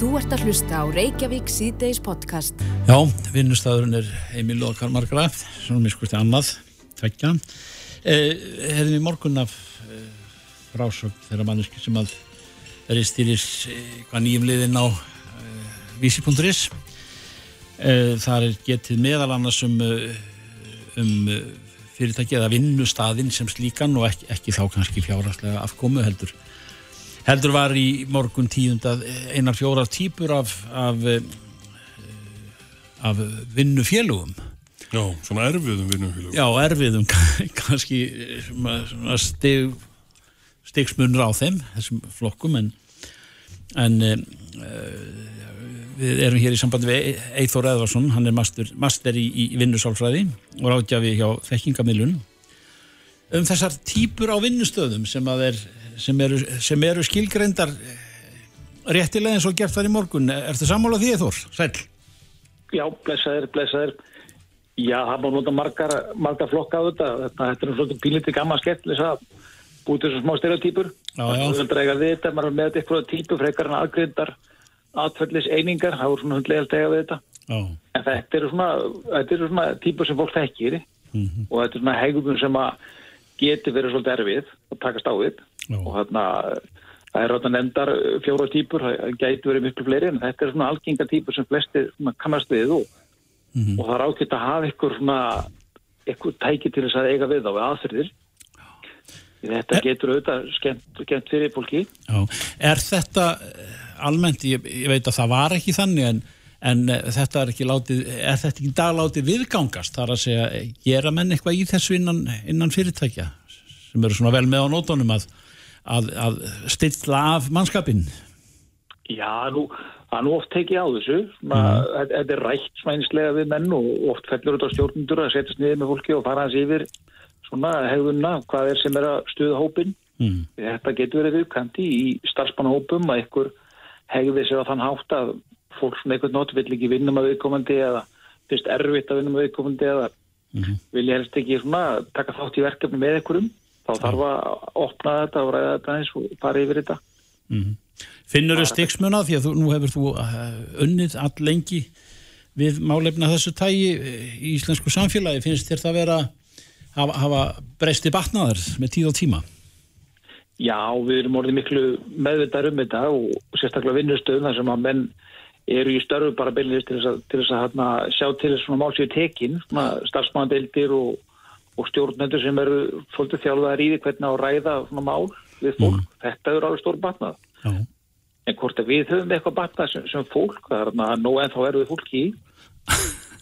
Þú ert að hlusta á Reykjavík síðdeis podcast. Já, vinnustæðurinn er Emil og Karl Margraf, svona miskusti annað, tveggja. Eh, Herðum í morgun af eh, frásögn þeirra manneski sem að er í stýris eh, hvað nýjum liðin á eh, vísi.is. Eh, þar er getið meðal annars um, eh, um eh, fyrirtæki eða vinnustæðin sem slíkan og ekki, ekki þá kannski fjárhastlega afkomu heldur heldur var í morgun tíundað einar fjórar típur af, af, eh, af vinnufélugum. Já, svona erfiðum vinnufélögum. Já, erfiðum kannski svona stig, stigsmunur á þeim, þessum flokkum, en, en uh, við erum hér í sambandi við Eithor Eðvarsson, hann er master, master í, í vinnusálfræði og ráðgjafi hjá þekkingamilun um þessar típur á vinnustöðum sem að er sem eru, sem eru skilgreyndar réttilega eins og gert þar í morgun. Ertu sammála því Þór? Sæl? Já, blessaðir, blessaðir. Já, það má nota margar, margar flokka á þetta. Þetta, þetta er svona pínlítið gaman skett þess að búið þessu smá stereotýpur það er drega við þetta, maður er með þetta eitthvað típu frekar en aðgrindar atfællis einingar, það voru svona hundlega að tega við þetta. Já. en þetta eru svona, þetta eru svona típur sem fólk þekkir. Mm -hmm. og þetta er svona hegðun sem að geti verið svolítið erfið að takast á við og þarna það er rátt að nefndar fjóra típur það gæti verið miklu fleiri en þetta er svona algenga típur sem flesti kannast við og, Mhm. og það er ákveðt að hafa ykkur svona ykkur tæki til þess að eiga við á við aðferðir þetta getur auðvitað skemmt, skemmt fyrir fólki Já. Er þetta eh, almennt, ég, ég veit að það var ekki þannig en, en eh, þetta er ekki látið, er þetta ekki dag látið viðgangast þar að segja, eh, gera menn eitthvað í þessu innan, innan fyrirtækja sem eru svona vel með á nótunum að, að, að stilla af mannskapin Já, nú, það er nú oft tekið á þessu. Svona, þetta þetta er rætt smænislega við menn og oft fellur þetta á stjórnundur að setjast niður með fólki og fara hans yfir svona hegðuna, hvað er sem er að stuða hópin mm. þetta getur verið viðkanti í starfsmannahópum að ykkur hegði sér á þann hátt að fólk svona einhvern nótt vill ekki vinna með viðkomandi eða fyrst erfitt að vinna með viðkomandi eða Mhm. vilja helst ekki svona taka þátt í verkefni með ykkurum þá þarf að opna þetta og ræða þetta eins og fara yfir þetta Mm. Finnur þú stiksmuna því að þú, nú hefur þú uh, unnið all lengi við málefna þessu tægi í íslensku samfélagi, finnst þér það vera hafa, hafa breysti batnaðar með tíð og tíma? Já, við erum orðið miklu meðvitað um þetta og sérstaklega vinnustöðum þar sem að menn eru í störfu bara beinlega til þess að, til þess að hana, sjá til þess svona málsíu tekin, starfsmannadeildir og, og stjórnendur sem eru svolítið þjálfaðar í því hvernig á að ræða svona mál við fólk. Þetta eru alveg stór batnað. Já. En hvort að við höfum eitthvað batnað sem, sem fólk, það er að nóg ennþá eru við fólki í.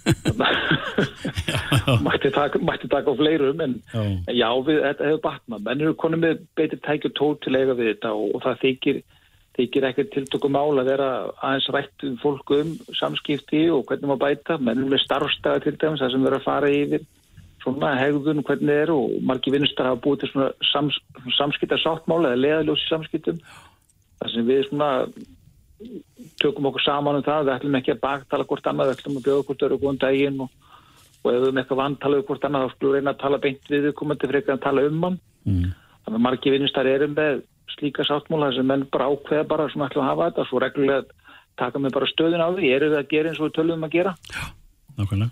mætti taka, taka fleirum en Já. En Já, við, þetta hefur batnað. Menn eru konum með beitir tækju tól til eiga við þetta og, og það þykir, þykir ekkert tiltökum mál að vera aðeins rætt um fólk um samskipti og hvernig maður bæta. Menn eru með starfstæða til dæmis, það sem verður að fara yfir svona hegðun, hvernig er og margi vinnustar hafa búið til svona sams, samskipta sáttmála eða leðaljósi samskiptum. Það sem við svona tökum okkur saman um það, við ætlum ekki að baktala hvort annað, við ætlum að bjóða hvort öru góðan daginn og og ef við erum eitthvað vantala við hvort annað þá skulum við reyna að tala beint við komandi frekar að tala um hann Mm. þannig að margi vinnustar eru með slíka sáttmóla sem menn bara ákveða bara svona ætlum að hafa þetta svo reglulega taka með bara stöðun á því eru við að gera eins og við tölum að gera Nákvæmlega.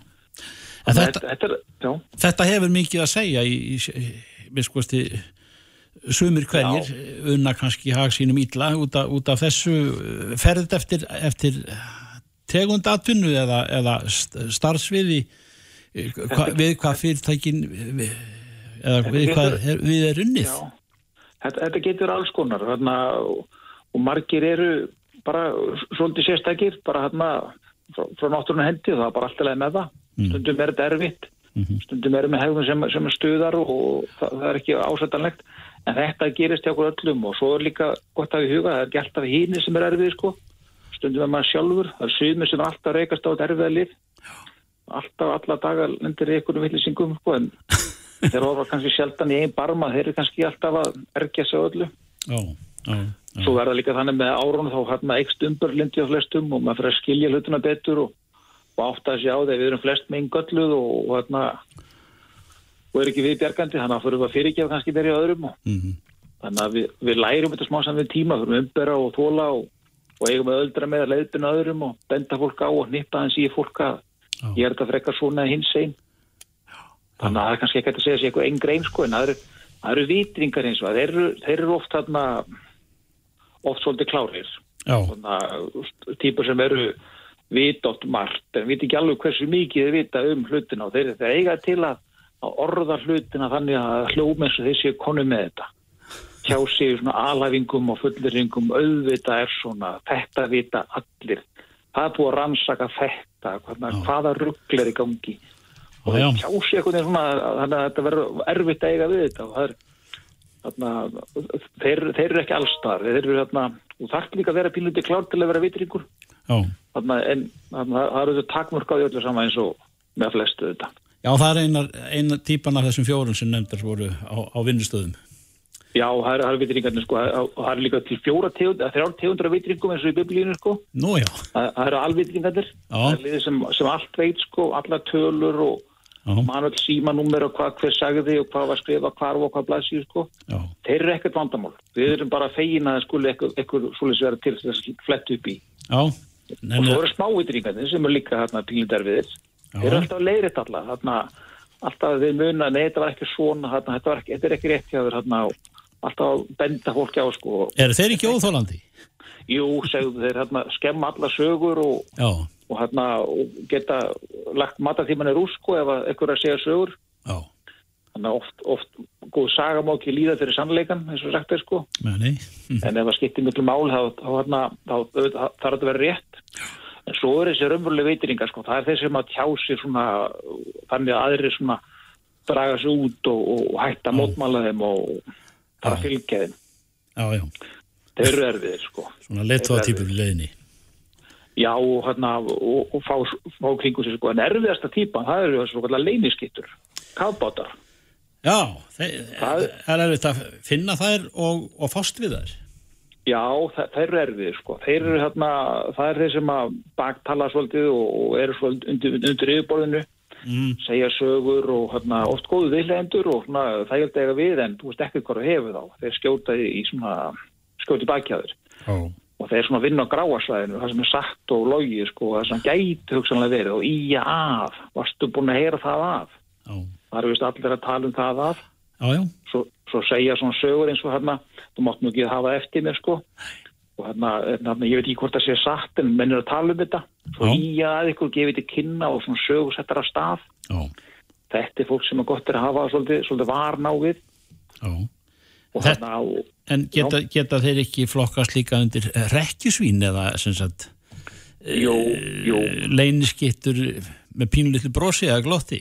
En þetta, þetta, er, já, þetta hefur mikið að segja í, í, miskosti sumir hverjir unna kannski hag sínum ítla út, af- út af þessu ferðið eftir, eftir tegund atvinnu eða, eða st- starfsviði eh, hva, við hvað fyrirtækin við, eða Þetta við hvað er, við er unnið. Já. Þetta, þetta getur alls konar þarna, og, og margir eru bara svolítið sérstakir bara hérna frá, frá náttúrunum hendi og það er bara alltaf leið með það stundum er þetta erfitt. Stundum erum við hegðum sem, sem stuðar og það, það er ekki ásættanlegt. En þetta gerist hjá okkur öllum og svo er líka gott að við huga, það er ekki alltaf hínir sem er erfið sko, stundum er maður sjálfur það er suðmið sem er alltaf reykast á þetta erfiða lif alltaf alla daga lendir einhvern villisingum sko, en þeir horfa kannski sjaldan í einn barma þeir eru kannski alltaf að ergja sig öllu. Já, já, já. svo verða líka þannig með árun þá hérna ekst umbörlindi á flestum og maður fyrir að skilja hlutuna betur og, og átt að sjá þegar við erum flest með eingölluð og, og hérna og er ekki við bjargandi þannig að fyrir að fyrirgefa kannski þeirri öðrum og, Mhm. þannig að við, við lærum þetta smá saman við tíma fyrir umbera og þóla og og eigum að öldra með að leiðbina öðrum og benda fólk á og nýpa hans í fólk að Já. ég er þetta frekar svona hins einn. Þannig að það er kannski ekki að segja sér eitthvað engrein sko en það eru, eru vitringar eins og þeir þeir eru oft þarna oft svolítið klárir. Típur sem eru vita oft margt en vita ekki alveg hversu mikið þeir vita um hlutina og þeir, þeir eiga til að, að orða hlutina þannig að og þeir séu konu með þetta. Hjá sig svona alhæfingum og fullringum auðvita er svona þetta vita allir. Það er búið að rannsaka þetta hvaða, hvaða ruggl er í gangi. Og hjá sig eitthvað svona þannig að þetta verður erfitt að eiga við þetta og það er þarna, þeir, þeir eru ekki allstar þeir eru þarna, og þarf líka að vera pínluti klár til að vera vitringur. Þarna, en þarna, það eru þetta takmörk á því öllu saman eins og með flestu þetta Já, það er einar, eina típan af þessum fjórum sem nefndar voru á, á vinnustöðum. Já, það eru, eru vitringarnir sko, það eru líka til fjóra tegund, þrjár tegundra vitringum eins og í biblíinu sko, Nú já, það, eru alvitringarnir, það er liðið sem, sem allt veit sko, allar tölur og já, manuell símanúmer og hvað hver sagði og hvað var skrifa hvar og hvað blæsir sko, þeir eru ekkert vandamál, við erum bara fegin að skuli eitthvað svoleiðis vera til þess að flett upp í. já. Og svo eru smávitringarnir sem eru líka hérna pílinderfiðir, Já. þeir eru alltaf að leiðrit alla, þarna, alltaf þeir muna, nei, þetta var ekki svona, þarna, þetta, var ekki, þetta er ekki rétt hjá þér, og alltaf benda fólki á, sko, eru þeir ekki óþólandi? jú, segðu þeir, hérna, skemma alla sögur og, Já, og hérna, geta lagt matatíman er úr, sko, ef er að segja sögur, já, þannig að oft, oft, góð saga má ekki líða fyrir sannleikan, eins og sagt er, sko, meni. en ef það skiptir miklu mál, þá, hérna, þá, þarf þetta að vera rétt, en svo er þessi raunverulega veitringar, sko, það er þeir sem að tjá sér svona, þannig að aðrir svona draga sig út og, og hætta mótmála þeim og fara fylgja þeim. Já, já, Þeir eru erfiðir, sko. svona leittóða típur í leiðinni. Já, og, hérna, og, og fá, fá kringu sér, sko. En erfiðasta típan, það eru þessu svona leyniskittur, kafbátar. Já, þeir, Það- það er erfitt að finna þær og, og fást við þær. Já, það, þeir eru erfiðir, sko. Þeir eru hérna, það er þeir sem að baktala svolítið og, og eru svolítið undir, undir yfirborðinu, Mm. segja sögur og hérna, oft góðu viðlendur og svona, það er eitthvað við en þú veist ekki hvað þú hefur þá. Þeir skjóta í svona, skjóta í bakjaður. Já, og þeir svona vinna á gráasvæðinu það sem er satt og logið sko það sem gæti hugsanlega verið. Og í að varstu búin að heyra það af já, það eru vist allir að tala um það af já, já, svo, svo segja svona sögur eins og hérna þú mátt nú ekki hafa eftir mér sko. Og hérna, hérna ég veit ekki hvort það sé satt en menn er að tala um þetta. Svo í að ykkur gefið til kynna og svona sögur settar af stað. Já, þetta er fólk sem er gott er að hafa svolítið, svolítið varná við já. og Þetta- og, En geta, geta þeir ekki flokkast líka undir rekkjusvín eða sem sagt jú, jú, leyniskittur með pínulitlu brosi eða glotti?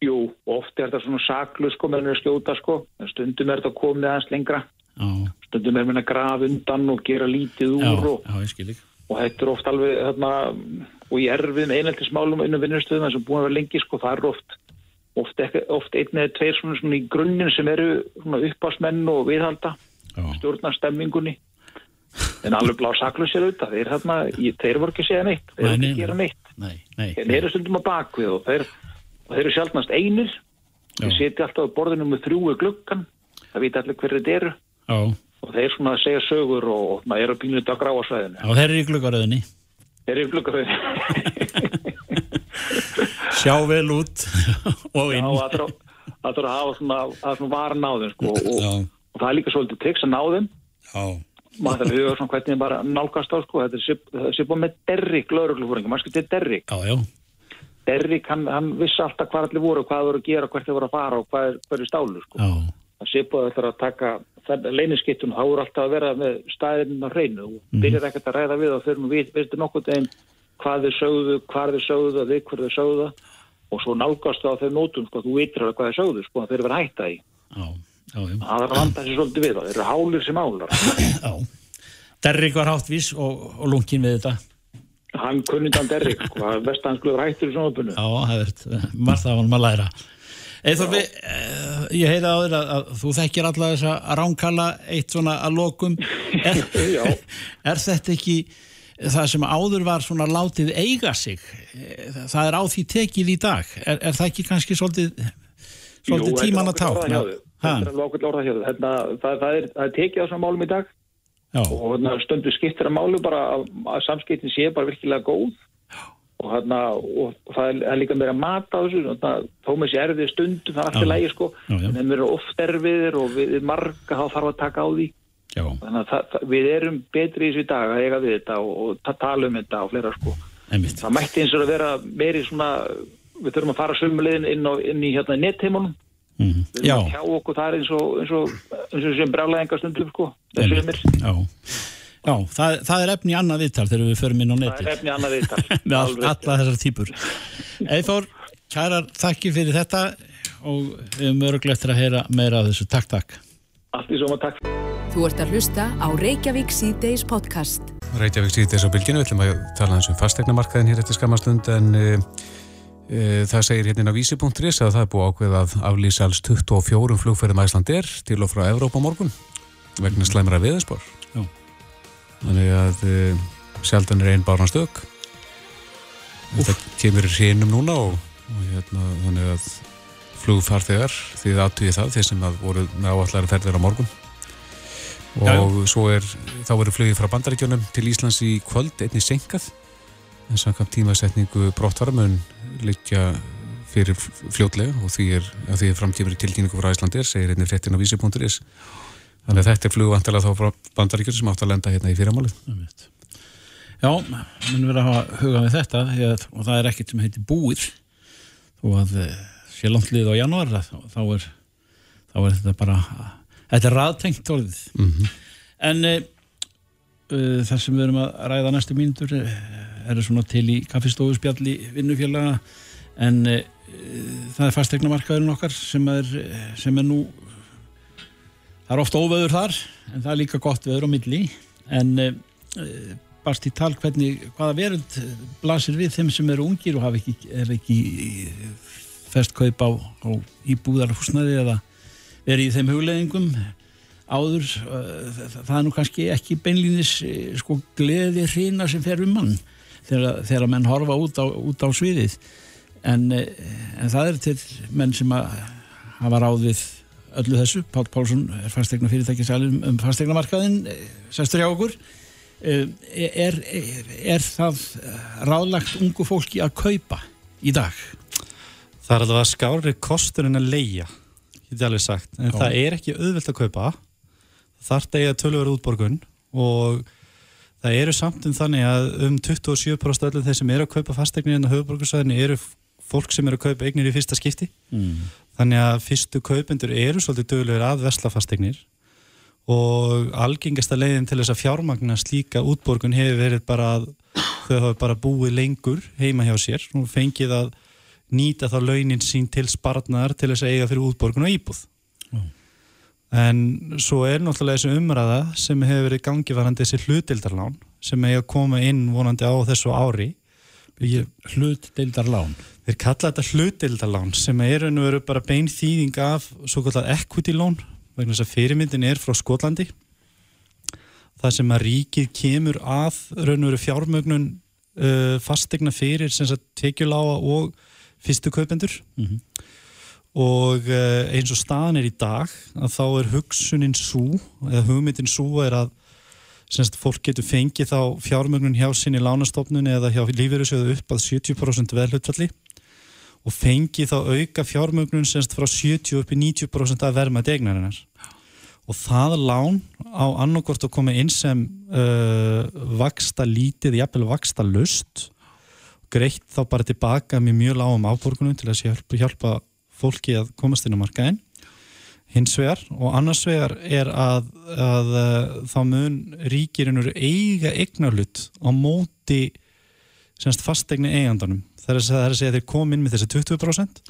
jú, og oft er þetta svona saklu sko með að skjóta sko. En stundum er þetta komið aðeins lengra. Já, stundum er minna graf undan og gera lítið já, úr og, já, ég skil ekki. og þetta er oft alveg þarna, og í erfiðum einheltismálum innan vinnustöðum sem búin að vera lengi sko, það er oft oft, oft einn eða tveir svona, svona í grunninn sem eru uppásmenn og viðhalda Já, stjórna stemmingunni en alveg blá saklusir auðvitað þeir, þarna, í- þeir voru ekki segja neitt þeir voru ekki gera nei. neitt. Nei, nei. þeir eru stundum á bakvið og þeir, og þeir eru sjálfnast einir. Þeir seti alltaf á borðinu með þrjúi gluggan það vita allir hverju þetta eru. Já, og þeir svona segja sögur og, og maður eru pínlut á gráasvæðinu já, þeir eru í gluggaröðinni. þeir eru gluggaröðinu Sjá vel út og Já, inn. það þarf það þarf að hafa svona, að svona varan á þeim sko, og, Já, og það er líka svolítið triks að ná þeim. Já, maður þarf að huga svona hvernig þeim bara nálgast á sko. þetta er það er svipað með Derrick lauruglufúringa, maður skiltið Derrick? Já, já, Derrick, hann, hann vissi alltaf hvað allir voru hvað þeir voru að gera, hvert þeir voru að fara og hvað er, hvað er stálu sko. já, það svipað þetta að taka leyniskittun, þá voru alltaf að vera með staðirinn á hreinu og byrjar ekkert að ræða við og nú við, veistu nokkuð þeim hvað þeir sögðu, hvað þeir sögðu við hver þeir sögðu og svo nálgast það á þeim nótum, sko, þú veitir alveg hvað þeir sögðu sko, þeir eru verið að hætta í það er að vanda sér svolítið við það, eru hálir sem álar. Derrik var háttvís og, og lungin við þetta. hann kunnindan Derrick, sko, vestansglöður hættur í svona opinu Já, það er margt af honum að læra. Eithor, við, eh, ég heyri á þér að, að þú þekkir alla þess að ránkalla eitt svona að lokum. Er, er þetta ekki það sem áður var svona látið eiga sig? Eh, Það er á því tekið í dag. Er, er það ekki kannski svolítið, svolítið tíman að tákna? Þetta- Það, það, er, það er tekið á svona málum í dag Já. og hérna, stundu skiptir að málu bara að, að samskiptin sé bara virkilega góð og, hérna, og það er, er líka meira mat á þessu hérna, þó með sér erfið stundum það er allt í Já. lægi sko Já, en þeim eru oft erfiðir og við við marga þá þarf að taka á því Já, þannig að það, það, við erum betri í þessu dag að eiga við þetta og, og ta- tala um þetta og fleira sko. Einmitt. það mætti eins og að vera meiri svona við þurfum að fara sömulegin inn, inn í hérna netheimunum Mm við Já, erum að hjá okkur þar eins og eins og, eins og sem brálaðingar stundum sko þessu er mér, já. Já, það, það er efni annað viðtal þegar við förum inn á það netið. er efni annað viðtal. Með all, alla þessar típur. Eithór, kærar þakki fyrir þetta og við höfum örglegt að heyra meira af þessu. Takk takk. Allt í soma takk Þú ert að hlusta á Reykjavík síðdeis podcast. Reykjavík síðdeis á bylginu, við ætlum að tala eins um fastegnamarkaðin hér eftir skamastund en uh, uh, það segir hérna á vísi.is að það er búið ákveð að aflýsa alls 24 flugferðum Æsland er til og frá Evrópa morgun vegna slæmra viðspor Já. þannig að uh, sjaldan er einn bárna stök þetta kemur í hreinum núna og, og hérna þannig að flugfarþegar því það aðtugið það þeir sem að voru með áallara ferðir á morgun. Og svo er þá eru flugið frá bandaríkjónum til Íslands í kvöld einnig senkað en samkvæmt tímasetningu brottvarmun liggja fyrir fljótlega og því er, er framtífur í tilkynningu frá Íslandir segir einnig fréttin á vísi.is þannig að þetta er flugvantilega þá frá bandaríkjónum sem átt að lenda hérna í Einmitt. Já, mun verið að hafa huga við þetta að, og það er ekkert sem heitir búið. Og að eh, sé langt lið á janúar þá, þá, þá er þetta bara þetta er raðtengt orðið. Mm en uh, uh, það sem við erum að ræða næstu mínútur uh, eru svona til í kaffistofusbjalli vinnufélaga. En það er fastegnamarkaðurinn okkar sem er, eh, sem er nú það er ofta óveður þar en það er líka gott veður á milli. En barst í tal hvernig hvaða verund blasir við þeim sem eru ungir og hafa ekki, er ekki fest kaup á, á íbúðarhúsnaði eða verið í þeim hugleðingum áður uh, það er nú kannski ekki beinlínis eh, sko gleði hrína sem fer um mann þegar, þegar menn horfa út á, út á sviðið. En, eh, en það er til menn sem að hafa ráðið öllu þessu, Pál Pálsson er fastegna fyrirtækisælum um fastegnamarkaðin sestur hjá okkur. Eh, er, er, er það ráðlagt ungu fólki að kaupa í dag? Það er alveg að skári kostur en að leia, getið alveg sagt. En Já. það er ekki auðvelt að kaupa. Að eiga tölvöru útborgun og það eru samt um þannig að um 27% öllum þeir sem eru að kaupa fastegnir en á höfuborgarsvæðinu eru fólk sem eru að kaupa eignir í fyrsta skipti. Mm. Þannig að fyrstu kaupendur eru svolítið dögulegur að vesla fastegnir og algengasta leiðin til þess að fjármagna slíka útborgun hefur verið bara að þau hafa bara búið lengur heima hjá sér og fengið að nýta þá launin sín til sparnar til þess að eiga fyrir útborgun og íbúð. Já. En svo er náttúrulega þessi umræða sem hefur verið gangivarandi þessi hlutildarlán sem eiga að koma inn vonandi á þessu ári. Hlutdeildarlán Þeir kalla þetta hlutildarlán sem er og veru bara bein þýðing af svo kallað equity loan vegna þess að fyrirmyndin er frá Skotlandi það sem að ríkið kemur að raun og veru fjármögnun uh, fastegna fyrir sem sagt tekjuláa og fyrstu kaupendur Mhm. og uh, eins og staðan er í dag að þá er hugsunin svo eða hugmyndin svo er að semst fólk getur fengið þá fjármögnun hjá sinni lánastofnun eða hjá lífeyrissjóðu upp að 70% veðhlutfalli og fengið þá auka fjármögnun semst frá 70 upp í 90% af verðmætt eignarinnar og það lán á annarkort að koma inn sem uh, vaksta lítið, jafnvel vaksta lust greitt þá bara tilbaka með mjög lágum afborgunum til að hjálpa, hjálpa fólki að komast inn á markaðin hins vegar og annars vegar er að, að uh, þá mun ríkirinnur eiga eignarlut á móti semst fastegni eigandunum það er að það er að segja að þeir kom inn með þessi 20%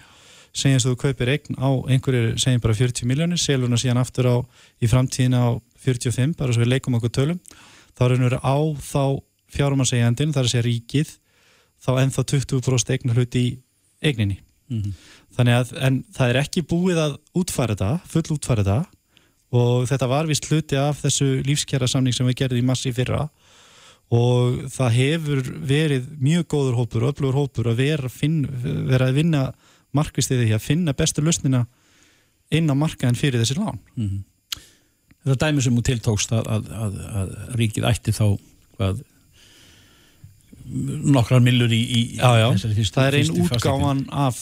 segjast að þú kaupir eign á einhverju segjum bara 40 miljónir selur hana síðan aftur á í framtíðina á 45 bara svo við leikum okkur tölum. Þá er einhverju á þá fjármasegjandin það er að segja ríkið þá ennþá 20% eignarhlut í eigninni Mhm. þannig að en það er ekki búið að útfæra þetta, full útfæra þetta og þetta var vist hluti af þessu lífskjara samning sem við gerðum í massi fyrra og það hefur verið mjög góður hópur og öflugur hópur að vera, finn, vera að vinna markvist í því að finna bestu lausnina inn á markaðin fyrir þessi lán Mhm. þetta dæmi sem þú tiltókst að, að, að, að ríkið ætti þá hvað nokkrar millur í, í Já, já, þessari fyrstu, það er einn útgáfan af,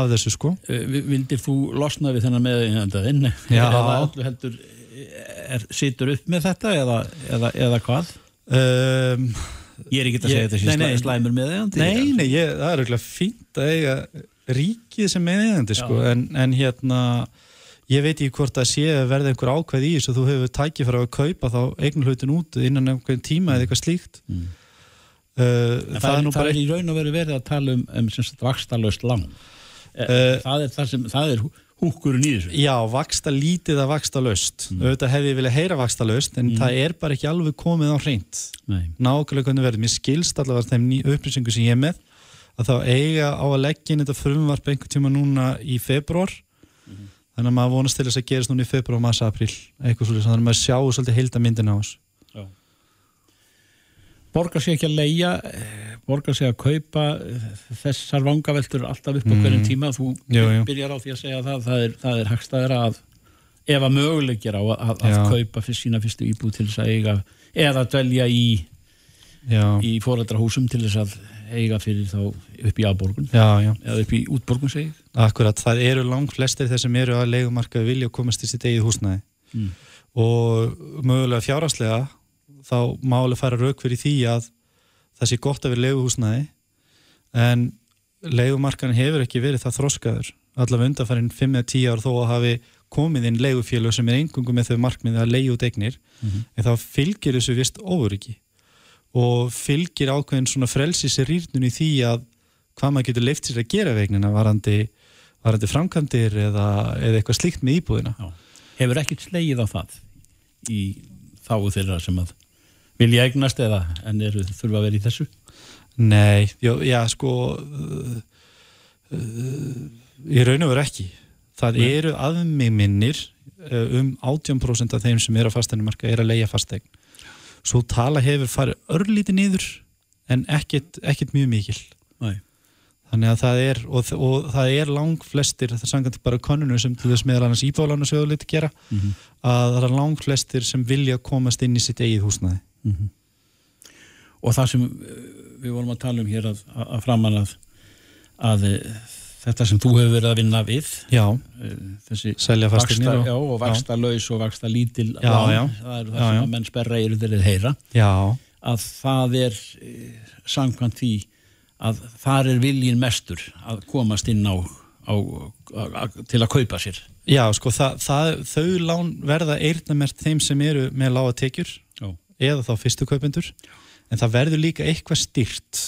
af þessu sko. Eh, vi- vildir þú losna við þennan meðeigandinn? Já. eða öllu heldur er, situr upp með þetta eða, eða, eða hvað? um, Ég er ekki að Ég- segja þetta nei, slæmur meðeigandi Nei, nei, ég, það er auðvitað fínt að eiga ríkið sem meðeigandi sko, en, en hérna ég veit ekki hvort að sé að verða einhver ákveð í þessu þú hefur tækið fyrir að kaupa þá eigin hlutin út innan einhvern tíma eða eitthvað slíkt. Mm. Uh, En það, það, er nú það bara er í raun og veru verið að tala um, um sem sagt vakstalöst lán. Eh, það er það sem, það er hú- húkurinn í þessu. Já, vaksta lítið að vaksta löst mm. auðvitað hefði ég vilja heyra vaksta löst en það er bara ekki alveg komið á hreint. Nákvæmlega hvernig verður, mér skilst allavega þeim upplýsingu sem ég er með að þá eiga á að leggja inn þetta frumvarp einhvern tíma núna í februar þannig að maður vonast til þess að gerist núna í februar, mars, april, eitthvað svolítið þannig að maður sjáu svolítið heilda myndin á þessu borgar sér ekki að leia eh, borgar sér að kaupa eh, þessar vangaveltur alltaf upp á Mm. hverjum tíma þú Jú, jú. byrjar á því að segja það það er, það er hagstæðra að ef að möguleikir á að, að, Já. að kaupa fyrir sína fyrstu íbúð til þess að eiga eða dvelja í, Já, í foreldrahúsum til þess að eiga fyrir þá upp í aðborgun já, já, eða upp í útborgun segi akkurat það eru langt flestir þeir sem eru að leigumarkaði vilja komast í sitt eigið húsnæði Mm. og mögulega fjárhagslega þá máli fara rauk fyrir því að það sé gott að vera leiguhúsnæði en leigumarkaðin hefur ekki verið það þroskaður allavega undanfærin 5-10 ár þó að hafi komið inn leigufélög sem er engungum með þau markmiði að leigu út eignir en þá fylgir þessu vist ofuriki og fylgir ákveðin svona frelsis rýrnun í því að hvað maður getur leift sér að gera vegnina varandi, varandi framkvæmdir eða, eða eitthvað slíkt með íbúðina Já. hefur ekkert slegið á það í þáu þeirra sem að vilja eignast eða en eru þurfa að vera í þessu Nei, já, já sko uh, uh, í raun og veru ekki það Nei. eru aðmig minnir uh, um 18% af þeim sem eru á fasteinumarka er að leia fasteign svo tala hefur farið örlíti niður en ekkert, ekkert mjög mikil Nei. þannig að það er og, og það er lang flestir það sangant bara konunu sem til þess meðal annars íbálan og sjöðu liti gera Mhm. að það er lang flestir sem vilja komast inn í sitt eigið húsnæði og það sem eh, við vorum að tala um hér að, að, að framan að, að eh, þetta sem þú hefur verið að vinna við Já, eh, þessi vaksta, og- já, og vaksta laus og vaksta lítil Já, lán, já. það eru það Já, sem já. að menn sperra eru þeirrið heyra. Já, að það er samkvæmt því að þar er viljin mestur að komast inn á, á, á, til að kaupa sér. Já, sko, það, það, þau lán verða eyrnamert þeim sem eru með lága tekjur. Já. Eða þá fyrstu kaupendur. En það verður líka eitthvað styrt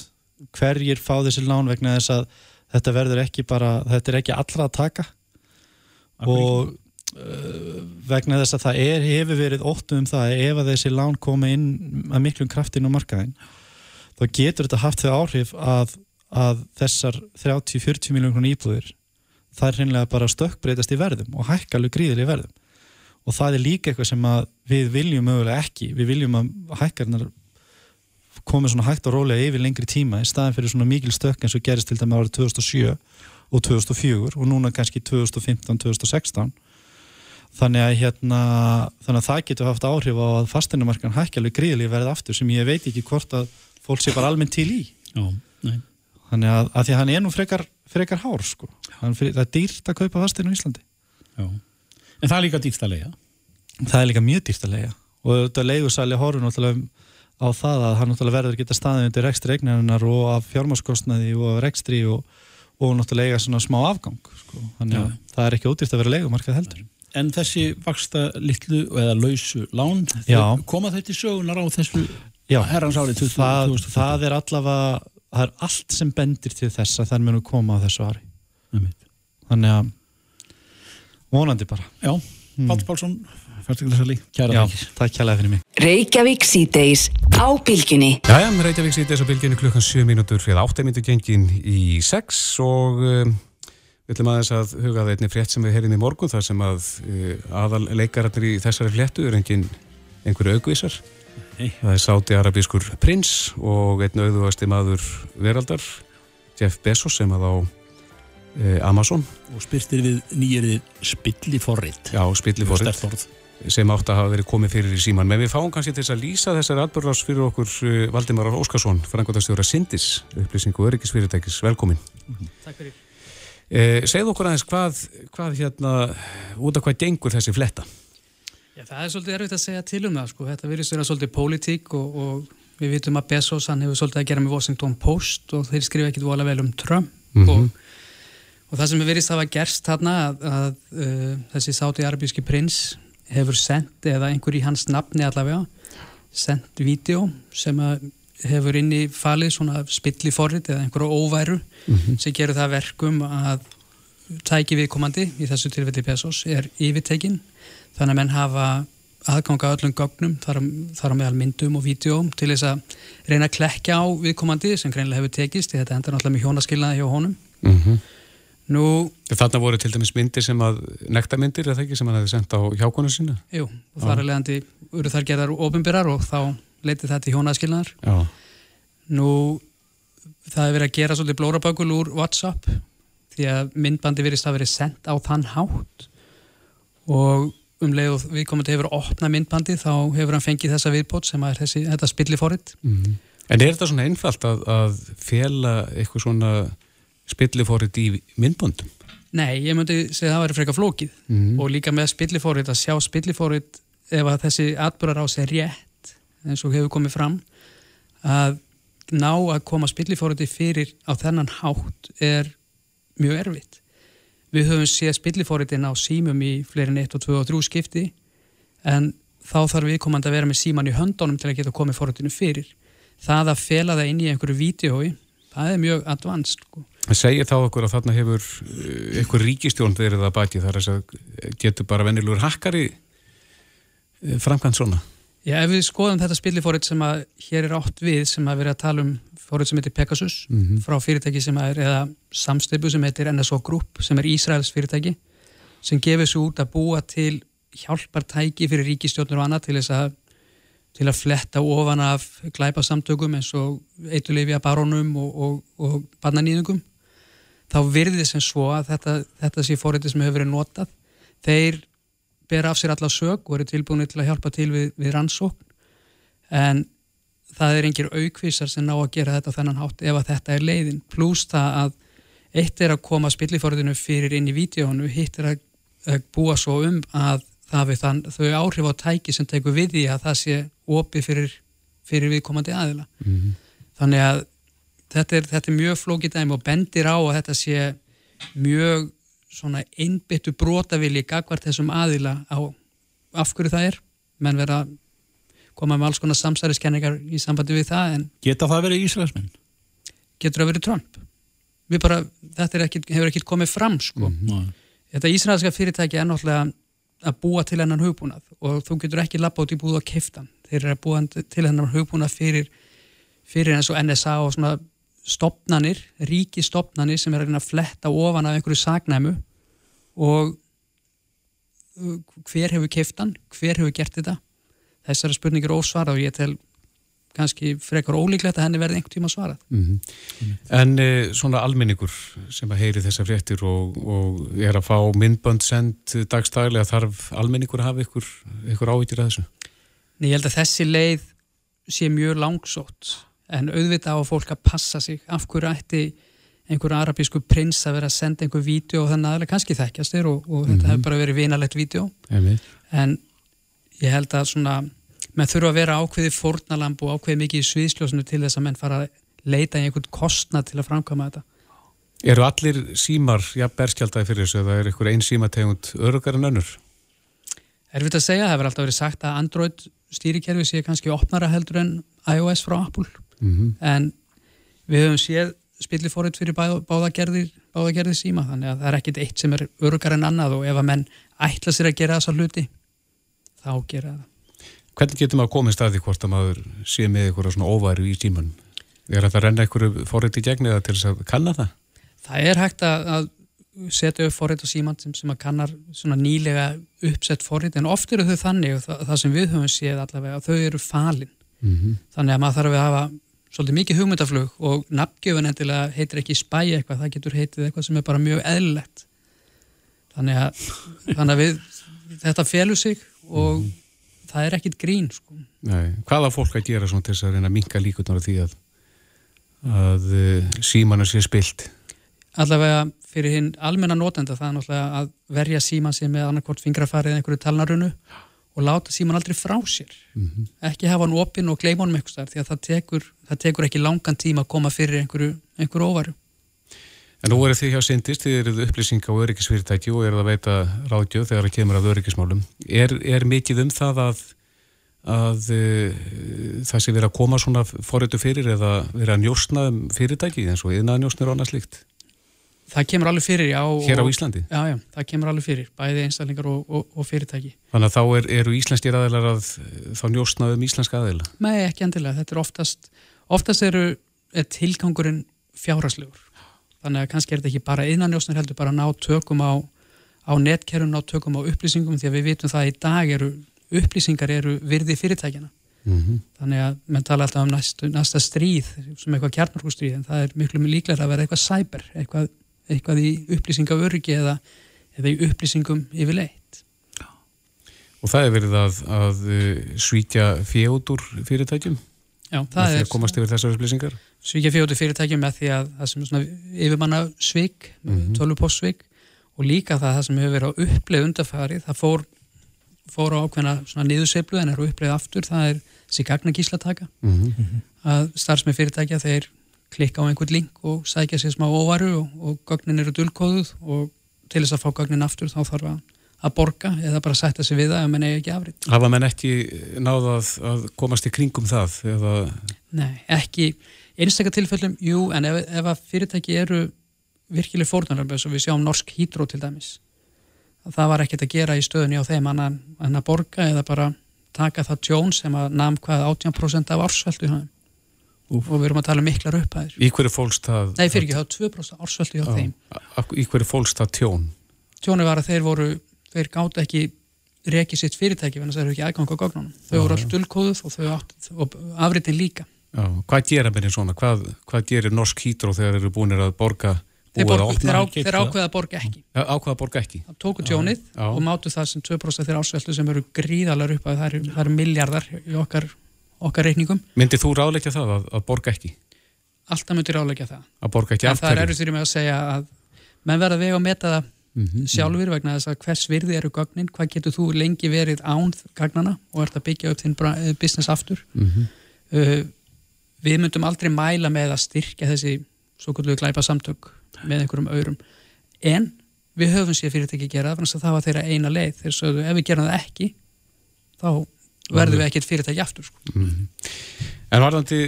hverjir fá þessi lán vegna þess að þetta verður ekki bara þetta er ekki allra að taka. Og uh, vegna þess að það er, hefur verið óttu um það að ef að þessi lán koma inn að miklum kraftin á markaðin þá getur þetta haft þau áhrif að, að þessar 30-40 miljónum krónu íbúðir það er hreinlega bara stökkbreytast í verðum og hækka alveg gríðilega í verðum og það er líka eitthvað sem við viljum mögulega ekki, við viljum að hækkarnar komið svona hægt og rólega yfir lengri tíma í staðin fyrir svona mikil stökk eins og gerist til dæmi árið 2007 og 2004 og núna kannski 2015-2016 þannig að hérna þannig að það getur haft áhrif á að fasteinamarkan hækja alveg gríðilega verð aftur sem ég veit ekki hvort að fólk sé bara almennt til í. Já, þannig að, að því að hann er nú frekar, frekar hár sko. Fyrir, það er dýrt að kaupa fasteinu í Íslandi. Já. En það er líka dýrt að leiða. það er líka mjög dýrt að leiga og þetta leigusæli horfur náttúrulega á það að hann náttúrulega verður geta staðið undir rekstri eignarinnar og af fjármáskostnaði og af rekstri og, og náttúrulega eiga svona smá afgang sko. þannig að það er ekki ódýrt að vera leigumarkað heldur En þessi vaksta litlu eða lausu lán, koma þau til sögunar á þessu Já, herrans árið 20, það, 2020? það er allavega það er allt sem bendir til þess að það munu koma á þessu ári þannig að vonandi bara Já, Mm. Páll Pálsson, færstaklega kæra Já, þakkir. takk kjærlega fyrir mig Reykjavík síðdeis á bylginni. Jæja, Reykjavík þess að bylginu klukkan 7 mínútur fyrir 8 mínútur gengin í 6 og um, við ætlum aðeins að huga það einni frétt sem við heyrðum í morgun þar sem að uh, aðal leikararnir í þessari fléttu er engin einhverju augvísar. Nei. Það er sáti arabískur prins og einn auðvasti maður veraldar, Jeff Bezos sem að á Amazon, Og spyrtir við nýjirðið spilli forrið. já, spilli fórið. Stert orð. sem átt að hafa verið komið fyrir í síman. Men við fáum kannski til þess að lýsa þessari atbyrðars fyrir okkur uh, Valdimar Óskarsson, frangotastjóra Sindis, upplýsingu öryggisfyrirtækis. Velkomin. Mm -hmm. Takk fyrir. Eh, segð okkur aðeins hvað, hvað hérna, út af hvað gengur þessi fletta? Já, það er svolítið erfitt að segja til um það, sko. Þetta virðist vera svolítið pólitík og, og við vitum að Bezos, hann hefur svolítið að gera með Washington Post og þeir skrifa ekkit vola vel um Trump mm -hmm. og Og það sem við verðist hafa gerst þarna að, að uh, þessi sáti-arabíski prins hefur sendt, eða einhver í hans nafni allavega, sendt vídeo sem hefur inn í falið svona spilli forrið eða einhverju óværu mm -hmm. sem gerur það verkum að tæki viðkomandi í þessu tilfelli Pesos er yfirtekinn þannig að menn hafa aðganga öllum gögnum þar, þar á meðal myndum og vídeo til þess að reyna að klekja á viðkomandi sem greinlega hefur tekist þetta endur náttúrulega með hjónaskilnaði hjá honum mm -hmm. Nú, Þarna voru til dæmis myndir sem að nekta myndir, er það ekki, sem hann hefði sendt á hjákonu sína? Jú, og þar er leiðandi eru þar gerðar ofinbyrjar og þá leiti það til hjónaskilnaðar. Nú, það hefur verið að gera svolítið blórabökul úr WhatsApp því að myndbandi verist að verið sendt á þann hátt. Og um leið og við komum til að hefur opna myndbandi þá hefur hann fengið þessa viðbót sem er þessi, þetta spillifóritt mm -hmm. En er þetta svona einfalt að, að spillifórið í myndböndum? Nei, ég myndi segja að það væri freka flókið mm. og líka með spillifórið að sjá spillifórið ef að þessi atbúrar á sig rétt eins og hefur komið fram að ná að koma spillifóriði fyrir á þennan hátt er mjög erfitt. Við höfum séð spillifóriðin á símum í fleirin 1 og 2 og 3 skipti en þá þarf viðkomandi að vera með síman í höndunum til að geta komið fóriðinu fyrir. Það að fela það inn í einhverju vídeói, það er mjög advanced sko. Það segir þá okkur að þarna hefur eh, einhver ríkistjórn verið að bæti þar að getur bara vennilegur hakkari eh, framkvæmt svona. Já, ef við skoðum þetta spillifórið sem að hér er átt við sem að vera að tala um fórið sem heitir Pegasus mm -hmm. frá fyrirtæki sem er eða samstöpu sem heitir NSO Group sem er Ísraels fyrirtæki sem gefur svo út að búa til hjálpartæki fyrir ríkistjórnur og annað til þess að til að fletta ofan af glæpasamtökum eins og eitulefja barónum og, og, og barnanýðungum þá virðið sem svo að þetta, þetta sé fórhætti sem hefur verið notað. Þeir ber af sér alla sög og eru tilbúinir til að hjálpa til við, við rannsókn. En það er engir aukvísar sem ná að gera þetta þennan hátt ef að þetta er leiðin. Pluss það að eitt er að koma spillifórhættinu fyrir inn í vídjónu hitt er að, að búa svo um að það við þann, þau áhrif á tæki sem tekur við því að það sé opið fyrir, fyrir viðkomandi aðila. Mm -hmm. þannig að þetta er, þetta er mjög flókið dæmi og bendir á að þetta sé mjög svona einbyttu brotavili gagvart þessum aðila á af hverju það er menn vera koma með alls konar samsæriskenningar í sambandi við það en Geta það verið Ísraelsmenn? Getur það verið Trump? Bara, þetta ekki, hefur ekki komið fram sko. Mm, þetta Ísraelska fyrirtæki er náttúrulega að búa til hennan hugbúnað og þú getur ekki lappa út í búið á keftan þeir eru að búa til hennan hugbúnað fyrir, fyrir eins og NSA og svona stopnanir, ríki stopnanir sem er að, að fletta ofan af einhverju sagnæmu og uh, hver hefur keftan, hver hefur gert þetta þessari spurningir ósvarað og ég tel kannski frekar ólíklegt að henni verði einhvern tíma svarað mm -hmm. En e, svona almenningur sem að heyri þessar fréttir og, og er að fá myndbönd send dagstæðilega þarf almenningur að hafa ykkur, ykkur áhyggjur að þessu? Nei, ég held að þessi leið sé mjög langsótt en auðvitað á fólk að passa sig af hverju ætti einhverju arabísku prins að vera að senda einhverju vídeo og þannig aðlega kannski þekkjast þér og, og mm -hmm. þetta mhm. hefur bara verið vinalegt vídeo en ég held að svona menn þurfa að vera ákveði fórnalamb og ákveði mikið í sviðsljósinu til þess að menn fara að leita í einhvern kostnad til að framkama þetta Eru allir símar, já, berskjaldæði fyrir þessu eða er einhver einn símategund örugar en önnur? Erfitt að segja, það hefur alltaf verið sagt að Android stýrikerfi sé kannski opnara heldur en iOS frá Apple mm -hmm. en við höfum séð spillifórið fyrir báðagerðir báðagerðir síma, þannig að það er ekkit eitt sem er örugar en annað og ef að menn ætla sér að gera þessa hluti þá gera það Hvernig getur maður komið staði hvort að maður sé með eitthvað svona óværu í síman? Er þetta að renna eitthvað fórið til gegn eða til þess að kanna það? Það er hægt að, að setja upp fórið á síman sem, sem að kannar svona nýlega uppsett fórið en oft eru þau þannig og það, það sem við höfum séð allavega, þau eru falin mm -hmm. þannig að maður þarf að hafa svolítið mikið hugmyndaflug og nafngjöfun endilega heitir ekki spæ eitthvað, það getur heitið eitthvað sem er bara mjög eðlilegt þannig að, þannig að við, þetta felur sig og mm. það er ekkit grín sko. Nei, hvað á fólk að gera svona til þess að reyna að minka líkunar því að, að uh, símanu sé spilt? Allavega fyrir hinn almenna nótenda það er náttúrulega að verja síman sem með annarkort fingrafarið eða einhverju talnarunu og láta síman aldrei frá sér mm -hmm. ekki hafa hann opinn og gleima hann með eitthvað því að það tekur, það tekur ekki langan tíma að koma fyrir einhverju, einhverju óvaru En nú eru þið hjá Sindist, þið eruð upplýsing á öryggisfyrirtæki og eruð að veita ráðgjöð þegar það kemur að öryggismálum. Er, er mikið um það að, að uh, það sé verið að koma svona forritu fyrir eða verið að njóstna um fyrirtæki eins og yðnaða njóstnir og annað slíkt? Það kemur alveg fyrir, já. Hér á Íslandi? Já, já, það kemur alveg fyrir, bæði einstaklingar og, og, og fyrirtæki. Þannig að þá er, eru íslenskir aðeinar að þá njóstna um íslenska aðeila? Nei, ekki endilega. Þetta er oftast, oftast eru er tilgangurinn fjárhaslegur. Þannig að kannski er þetta ekki bara innanjóstnir heldur, bara ná tökum á, á netkerfum, ná tökum á upplýsingum, því að við vitum það að í dag eru upplýsingar eru virði fyrirtækjana. Mm -hmm. Þannig að menn tala alltaf um næstu, næsta stríð sem eitthvað kjarnarkustríð en það er miklu líklega að vera eitthvað cyber, eitthvað eitthvað í upplýsingaöryggi eða, eða í upplýsingum yfirleitt. Og það er verið að, að uh, svíkja fjóður fyrirtækjum? Já, það er... Komast yfir þessar upplýsingar? Svíkja fjóður fyrirtækjum með því að það sem er svona yfirmanna svik, mm -hmm. tölvupóstsvik og líka það, það sem hefur verið á uppleið undarfari, það fór, fór á ákveðna svona niðurseflu en er á uppleið aftur, það er gíslataka mm -hmm. að starfsmið fyrirtækja þeir klikka á einhvern link og sækja sér smá óvaru og, og gögnin eru dulkóðuð og til þess að fá gögnin aftur þá þarf að, að borga eða bara setja sér við það ef mann eigi ekki afrið. Hafa mann ekki náðað að komast í kringum það? Eða... Nei, ekki einstaklega tilfellum, jú, en ef, ef að fyrirtæki eru virkileg fórnarlega, svo við sjáum Norsk Hydro til dæmis, það var ekkert að gera í stöðunni á þeim en að borga eða bara taka það tjón sem að namn hvað 18% af ársveldu hann Úf. og við erum að tala miklar upphæðir Í hverju fólst það? Nei, fyrir ekki, það var 2% ársvöldu hjá á, þeim Í hverju fólst það tjón? Tjónu var að þeir voru, þeir gátt ekki rekið sitt fyrirtæki en það eru ekki aðgang á gögnunum þau voru allt dullkóðuð og þau átt og afritin líka Já, Hvað gera með því svona? Hvað, hvað gerir Norsk Hydro þegar þeir eru búinir að borga Þeir, borg, þeir, á, þeir ákveða að borga ekki Ákveða að borga ekki Það tóku tjónið já, já. og mátu það sem 2% þeirra ásveldu sem eru gríðalar upp að það eru miljardar í okkar okkar reikningum. Myndið þú ráleikja það að, að borga ekki? Alltaf myndið ráleikja það. Að borga ekki afturri? Það er erður með að segja að menn verða vega að meta það mm -hmm. sjálfur vegna þess að hvers virði eru gögnin, hvað getur þú lengi verið án gagnana og ert að byggja upp þinn eh, business aftur. Mm -hmm. uh, við myndum aldrei mæla með að styrkja þessi svo kvöldu glæpa samtök með einhverjum öðrum. En við höfum sér fyrirtæki að gera það, það var þeirra eina leið. Þeir sögðu ef við gerum það ekki þá verðum við ekkert fyrirtæki aftur sko. mm -hmm. En varðandi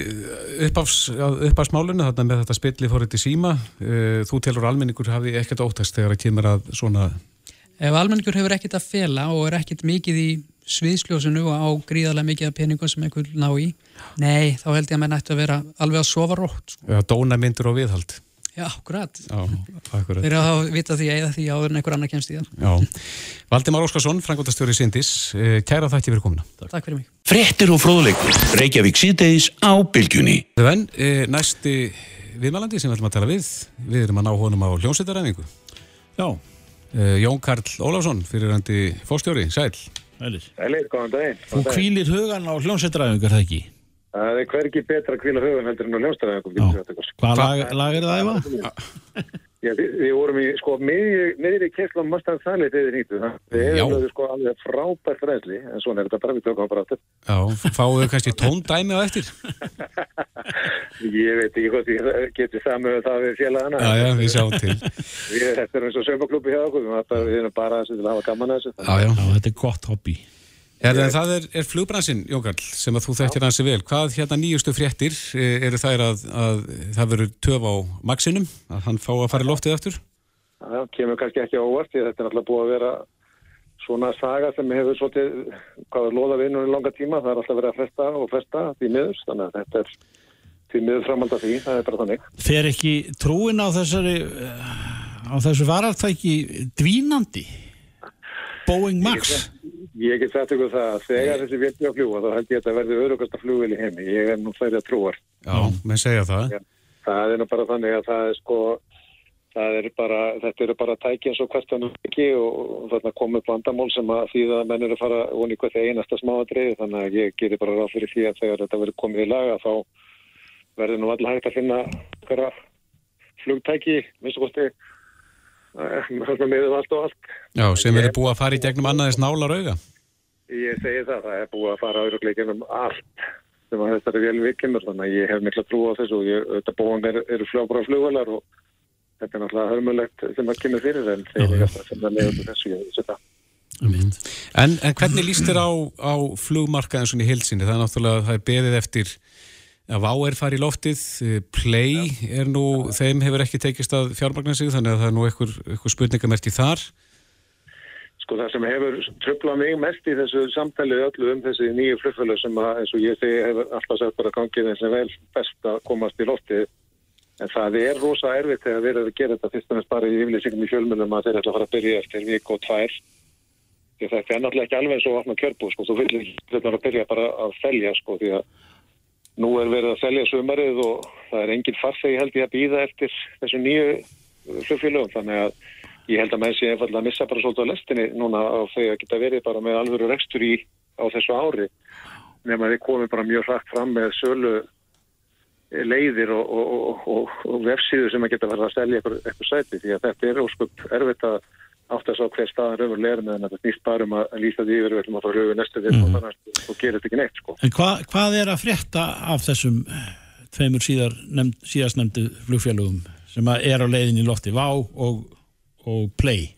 uppafsmálunum þarna með þetta spilli fórið til síma uh, þú telur almenningur hafi ekkert óttast þegar það kemur að svona Ef almenningur hefur ekkert að fela og er ekkert mikið í sviðsljósinu og á gríðarlega mikið af peningum sem einhver ná í nei, þá held ég að menn ættu að vera alveg að sofa rótt sko. Dóna myndur og viðhald Já, akkurat. Já, akkurat. Þeir eru að vita því eða því áður en einhver annar kemst í það. Já. Valdimar Óskarsson, frangotastjóri Sindis, eh, kæra þætti fyrir komina. Takk. Takk fyrir mig. Frettir og fróðleikur, Reykjavík síðdeis á Bilgjunni. En e, næsti viðmælandi sem við ætlum að tala við, við erum að ná honum á hljómsveitaræfingu. Já. E, Jón Karl Ólafsson, fyrirhandi fórstjóri, sæl. Sælir. Sælir, góðan daginn. Þú kvílir hugan á hljómsveitaræfingu, er það ekki? Það er hverki betra að kvila höfun heldur en á hljómsdæðinu. Hvað lag, lag er það, Eva? Já, við, við vorum í, sko, miðri kessla Mustang Sally þegar þið nýttu. Það hefur sko alveg frábært ræðsli, en svona er þetta bara við tökum bara aftur. Já, fáum við kannski tóndæmi á eftir? Ég veit ekki hvort ég geti samið það við félagana. Já, já, við sjáum til. Við erum eins og sömbaklúpi hjá okkur, við erum bara að hafa gaman að þessu. Já, já, þetta er gott hobby. Er, það er, er flugbransin, Jókall, sem að þú þekkir hansi vel. Hvað hérna nýjustu fréttir eh, eru þær að, að það verður töf á maksinum, að hann fá að fara í loftið eftir? Það kemur kannski ekki ávart, þetta er alltaf búið að vera svona saga sem hefur svolítið, hvað er loða vinnur í langa tíma, það er alltaf verið að fresta og fresta því miður, þannig að þetta er því miður framhald af því, það er bara þannig. Fer ekki trúin á þessari, á þessu varartæki dvínandi? Boeing Max? Ég get sagt ykkur það að þegar þessi vilti að fljúa þá held ég að það verði örugast að fljúa í heimi. Ég er nú færið að trúar. Já, menn segja það. Það er nú bara þannig að það er sko það er bara, þetta eru bara tæki eins og hvert hann ekki og, og þarna kom upp vandamál sem að því að menn eru að fara voni hvert einasta smáadrið þannig að ég gerir bara ráð fyrir því að þegar þetta verður komið í laga þá verður nú allir hægt að finna flugtæki, minnst og kosti meðum allt og allt Já, sem eru búið að fara í gegnum annaðis nálar auga Ég segi það, það er búið að fara auðvitað allt sem að þetta er vel vikimur þannig að ég hef mikla trú á þessu og ég, þetta búin er, eru fljóbra flugvalar og þetta er náttúrulega hörmulegt sem að kemur fyrir en eru þetta sem að leiða þessu ég þessu þetta. En, en hvernig líst þér á, á flugmarkaðin svona í heilsinni? Það er náttúrulega, það er beðið eftir að VÁ er farið í loftið, Play er nú, þeim hefur ekki tekist að fjármagna sig þannig að það er nú eitthvað, eitthvað spurningamerti þar. Sko það sem hefur tröflað mig mest í þessu samtalið öllu um þessi nýju flugfjölu sem að eins og ég segi hefur alltaf sett bara gangið eins og vel best að komast í loftið. En það er rosa erfitt þegar við erum að gera þetta fyrst og næst bara í yfirleysingum í fjölmunum að þeir ætla að fara að byrja eftir vik og tvær. Því þetta er náttúrulega ekki alveg eins og opna kjörbú sko, þú vil nú er verið að selja sumarið og það er engin farþegi held ég að býða eftir þessu nýju flugfjölugum þannig að ég held að með þessi einfallega að missa bara svolítið á lestinni núna á þau að geta verið bara með alvöru rekstur í á þessu ári. Nema við komum bara mjög hrægt fram með sölu leiðir og, og, og, og vefsíðu sem að geta verið að selja eitthvað, eitthvað sæti því að þetta er óskup erfitt að átt að sá hver staðan raunveru leir með en þetta snýst bara um að lýsa því við erum að fara rauðu næstu við mm. og gera þetta ekki neitt sko. En hva, hvað er að frétta af þessum tveimur síðar nefnd, síðast nefndu flugfélugum sem er á leiðin í lofti Vá og og play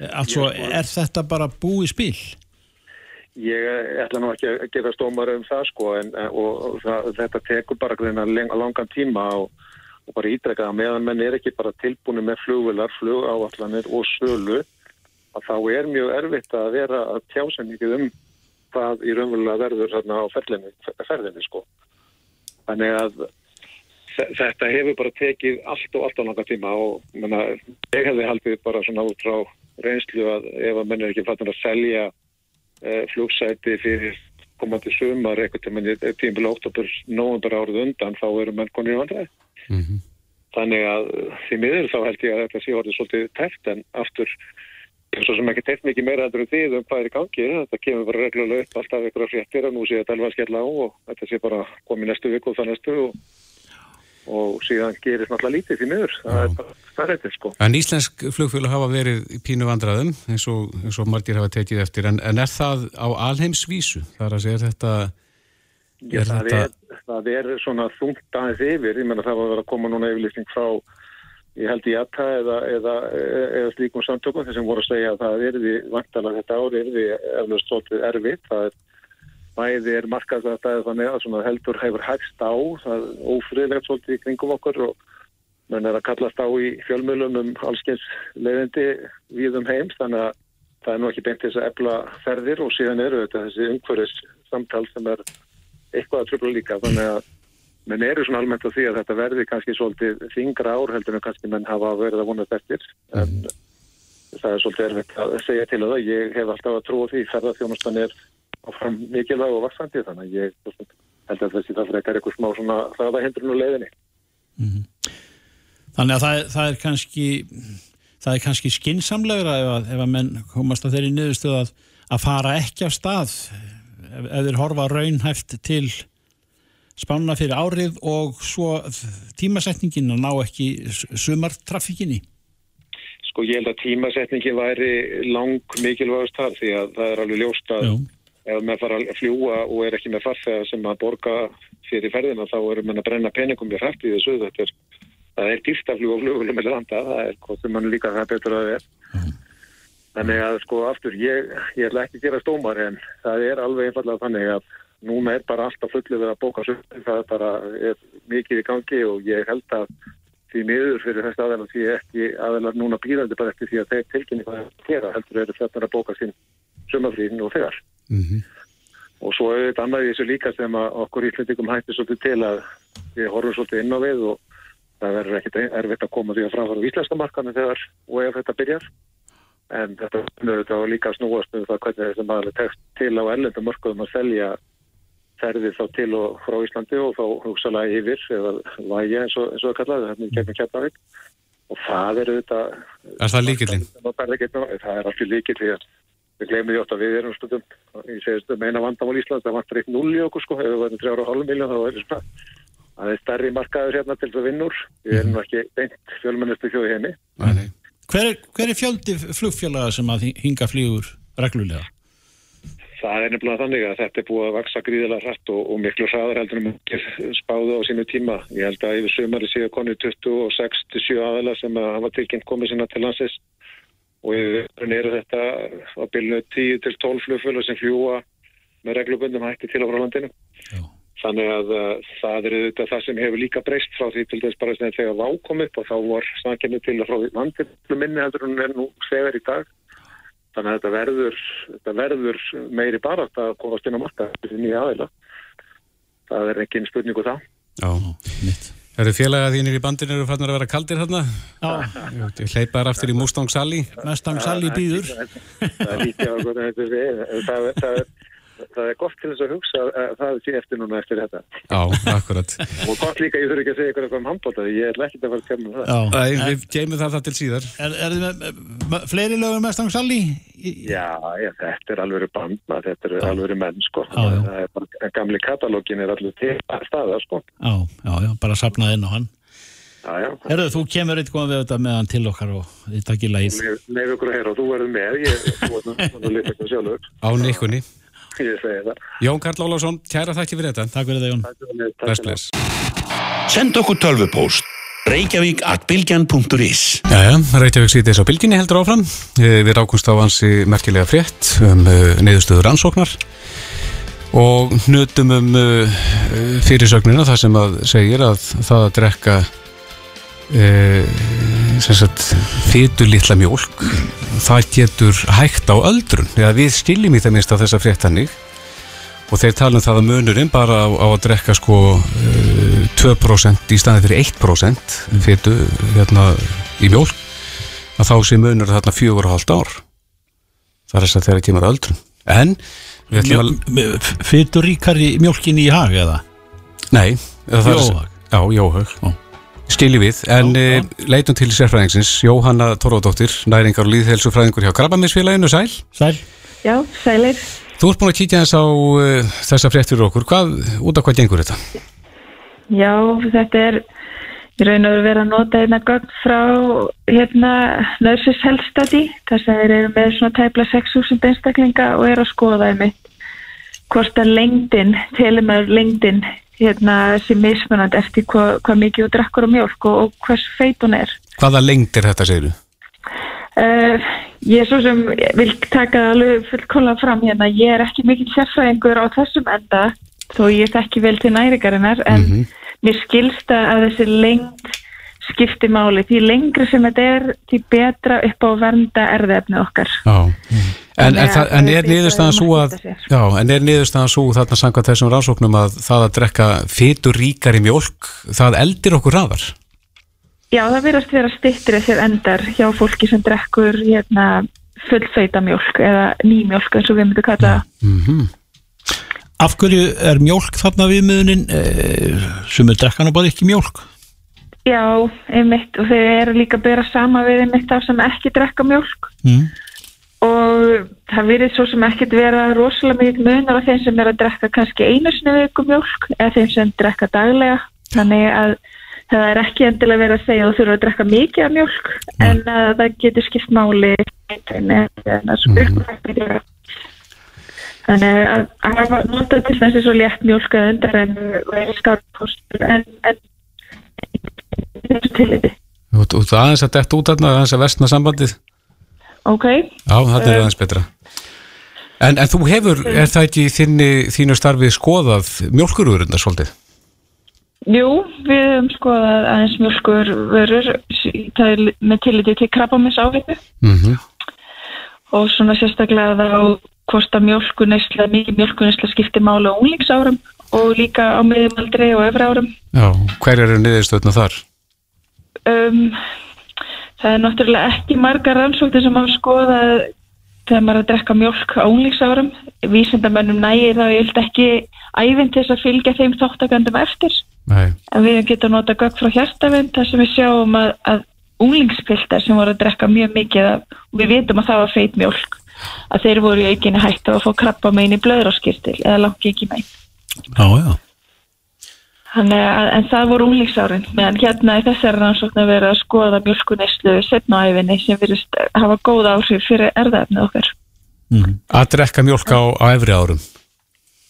altså sko, er þetta bara búið spil? Ég ætla nú ekki að gera stómar um það sko en, og, og það, þetta tekur bara langan tíma og, og bara ídrega að meðan menn er ekki bara tilbúinu með flugvelar, flugáallanir og sölu að þá er mjög erfitt að vera að tjása mikið um hvað í raunverulega verður þarna á ferðinni, ferðinni sko. Þannig að þetta hefur bara tekið allt og allt á langa tíma og menna, ég hefði haldið bara svona út frá reynslu að ef að menn er ekki fattur að selja e, flugsæti fyrir komandi sumar eitthvað til menni tímil oktober, nógundar árið undan þá eru menn konið í vandræði mm -hmm. þannig að því miður þá held ég að þetta sé orðið svolítið tæft en aftur og sem ekki teitt mikið meira endur um því um hvað er í gangi. Þetta kemur bara reglulega upp alltaf ykkur á fréttir og nú sé þetta alveg að skella á og þetta sé bara komið næstu viku og það næstu og og síðan gerist náttúrulega lítið því miður. Það er bara stærreitir sko. En íslensk flugfjölu hafa verið í pínu vandraðum eins og, eins og margir hafa tekið eftir. En, en er það á alheimsvísu? Það er að segja þetta Já, er það, þetta... Er, það er svona þungt aðeins yfir, ég menna það var að koma núna yfirlýsning frá ég held í aðta eða, eða, eða slíkum samtökum þessum voru að segja að það er við vantalega þetta ári er við eflust svolítið erfitt, það er bæði er markaðsvæðastæðið þannig að heldur hefur hægst á, það er ófriðlegt svolítið í kringum okkur og mann er að kallast á í fjölmjölum um allskeins leiðindi við um heims. Þannig að það er nú ekki beint þess að ebla ferðir og síðan eru þetta þessi umhverfis samtal sem er eitthvað að tröfla líka þannig að menn eru svona almennt á því að þetta verði kannski svolítið þingra ár heldur en kannski menn hafa verið að vonast eftir en mm. það er svolítið erfitt að segja til það ég hef alltaf að trúa því ferðarþjónustan er áfram mikilvæg og vaksandi þannig að ég held að þessi það frekar eitthvað smá svona hraðahindrun og leiðinni mm. Þannig að það, það er kannski það er kannski skinsamlegra ef að, ef að menn komast að þeirri niðurstöð að, að fara ekki af stað ef, ef þeir horfa raunhæft til spánuna fyrir árið og svo tímasetningin að ná ekki sumartrafikinni Sko ég held að tímasetningin væri lang mikilvægast þar því að það er alveg ljóst að Jú ef maður fara að fljúa og er ekki með farþegar sem að borga fyrir ferðina þá erum maður að brenna peningum við hrætt í þessu. Þetta er, það er dýrt að fljúa flugulum með landa, það er hvað sem mann líka það betur að er mm. Þannig að sko aftur, ég, ég ætla ekki að gera stómar en það er alveg einfallega þannig að núna er bara alltaf fullið við að bóka svo, það er bara er mikið í gangi og ég held að því miður fyrir þessu aðeins því ekki aðeins núna býðandi bara eftir því að þeir tilkynni hvað það gera heldur eru þetta að bóka sín sumafríðin og þegar Mm -hmm. Og svo er þetta annað í þessu líka sem að okkur íslendingum hættir svolítið til að við horfum svolítið inn á við og það verður ekkit erfitt að koma því að framfara á íslenska markanu þegar og ef þetta byrjar. En þetta er þetta líka snúast um það hvernig þessi maður tekst til á ellendum markaðum að selja ferði þá til og frá Íslandi og þá hugsalega yfir eða vægi eins og það kallaði, þetta er gegnum kjarnavík og það er auðvitað Er það líkillinn? það er allir líkill því að við glemum því oft að við erum stundum ég segist um eina vandamál Ísland það vantar eitt null í okkur sko. Ef við varum 3,5 miljón þá er það er stærri markaður hérna til það vinnur við erum nú ekki beint fjölmennustu þjóði henni Hver er, hver er fjöldi flugfélaga sem að hinga flýgur reglulega? Það er nefnilega þannig að þetta er búið að vaksa gríðilega hrætt og, og miklu hraðar heldur um ekki spáðu á sínu tíma. Ég held að yfir sömari séu konu 26-7 aðala sem að hafa tilkynnt komið sinna til landsins og yfir eru þetta á bylnu 10-12 flugfjöla sem fljúa með reglubundum hætti til á frá landinu. Já. Þannig að uh, það er auðvitað það sem hefur líka breyst frá því til þess bara sem þegar vákom upp og þá var snakinu til að frá landinu minni heldur hún er nú þegar í dag. Þannig að þetta verður, þetta verður meiri bara að komast inn á marka þessi nýja aðeila. Það er ekki einn spurningu það. Já, mitt. Það eru félaga þínir í bandinu eru fannar að vera kaldir hérna? Já. Hleypaður aftur í Mustang Sally. Mustang Sally býður. Það er lítið á hvernig þetta er. Það er er gott til þess að hugsa að það sé eftir núna eftir þetta. Já, akkurat. og gott líka, ég þurfi ekki að segja eitthvað um handbóta, ég ætla ekki að fara að kemja um það. Já, Æ, við geymum það það til síðar. Er, er þið með, með fleiri lögur með Stangsalli? Já, já, þetta er alveg bandna, þetta er alveg menn, sko. Já, já. Það er bara, gamli katalógin er allir til staða, sko. Já, já, já, bara sapnað inn á hann. Herðu, þú kemur eitthvað við þetta meðan til okkar og þið takkir lægið. Nefn ykkur að heyra og þú verður með, ég er á nikkunni. Jón Karl Ólásson, kæra þakki fyrir þetta. Takk fyrir þetta, Jón. Bless, bless. Send okkur tölvupóst. Reykjavík at bilgjan.is Jæja, Reykjavík sýtis á bilginni heldur áfram. Við rákumst á hansi merkilega frétt um neyðustöður ansóknar og hnutum um fyrirsögnina þar sem að segir að það að drekka fytur litla mjólk. Það getur hægt á öldrun. Eða við skiljum í það minnst á þessa fréttannig og þeir tala um það að munurinn bara á, á að drekka sko 2% í staði fyrir 1% fytu hérna í mjólk að þá sé munur þarna 4,5 ár. Það er þess að þeirra kemur öldrun. En fytur ríkar í mjólkin í hag eða? Nei Jóhag? Já, jóhag Skiljið við, en já, já. leitum til sérfræðingsins Jóhanna Torfadóttir, næringar og líðhelsufræðingur hjá Krabaminsfélaginu, sæl. Sæl. Já, sælir. Þú ert búin að kíkja þess á uh, þessa frétt fyrir okkur, hvað, út af hvað gengur þetta? Já, þetta er ég raun og verið að nota einna gögn frá hérna nöðsins helstadi, þar sem þeir eru með svona tæpla 6.000 einstaklinga og eru að skoða einmitt hvort að lengdin, telumar lengdin hérna sem mismunandi eftir hvað hva mikið þú drekkur á mjölk og, og hvers feit hún er. Hvaða lengd er þetta, segir þú? Uh, ég er svo sem vil taka alveg fullkóla fram hérna, ég er ekki mikil sérfræðingur á þessum enda þó ég þekki vel til næringarinnar en mm -hmm. mér skilsta að þessi lengd skipti máli, því lengri sem þetta er því betra upp á vernda erðefni okkar. Já. En, en, það, en er niðurstaðan svo að já, en er niðurstaðan svo þarna samkvæmt þessum rannsóknum að það að drekka fytur ríkar í mjölk, það eldir okkur raðar? Já, það verðast vera stittir þessir endar hjá fólki sem drekkur hérna, fullfeita mjölk eða nýmjölk eins og við myndum kalla. Mm -hmm. Af hverju er mjölk þarna viðmiðunin eh, sem er drekkan og bara ekki mjölk? Já, einmitt og þeir eru líka að bera sama við einmitt af sem ekki drekka mjölk. Mm og það verið svo sem ekkert vera rosalega mikið munar af þeim sem er að drekka kannski einu snu viku mjölk eða þeim sem drekka daglega þannig að það er ekki endilega verið að segja að þú þurfa að drekka mikið af mjölk Nei. en að það getur skipt máli en það er upprækning þannig að hafa notað til þessi svo létt mjölk að undar en verið skarpóstur en, en þessu tiliði og það aðeins að detta út aðeins að vestna sambandið Ok. Já, þetta er aðeins betra. En, en þú hefur, er það ekki þinni, þínu starfið skoðað mjölkururundar svolítið? Jú, við hefum skoðað aðeins mjölkururur með tilliti til krabbamins ávipu mm -hmm. og svona sérstaklega þá hvort að mjölkunesla, mikið mjölkunesla skiptir máli á unglingsárum og líka á miðjumaldri og öfra árum. Já, hver eru niðurstöðna þar? Um, það er náttúrulega ekki margar rannsóknir sem hafa skoðað þegar maður er að drekka mjölk á unglingsárum vísendamönnum nægir þá ég held ekki æfinn til þess að fylgja þeim þáttakandum eftir Nei. en við getum nota gögg frá hjartavind þar sem við sjáum að, að unglingspiltar sem voru að drekka mjög mikið af, og við vitum að það var feit mjölk að þeir voru í aukinni hættu að fá krabba megin í blöðráskirtil eða langt ekki megin Já, já. Að, en það voru unglingsárin, meðan hérna í þessari rannsókn að vera að skoða mjölkuneslu setna á æfinni sem virðist hafa góð áhrif fyrir erðaefnið okkar. Að drekka mjólk á, á efri árum.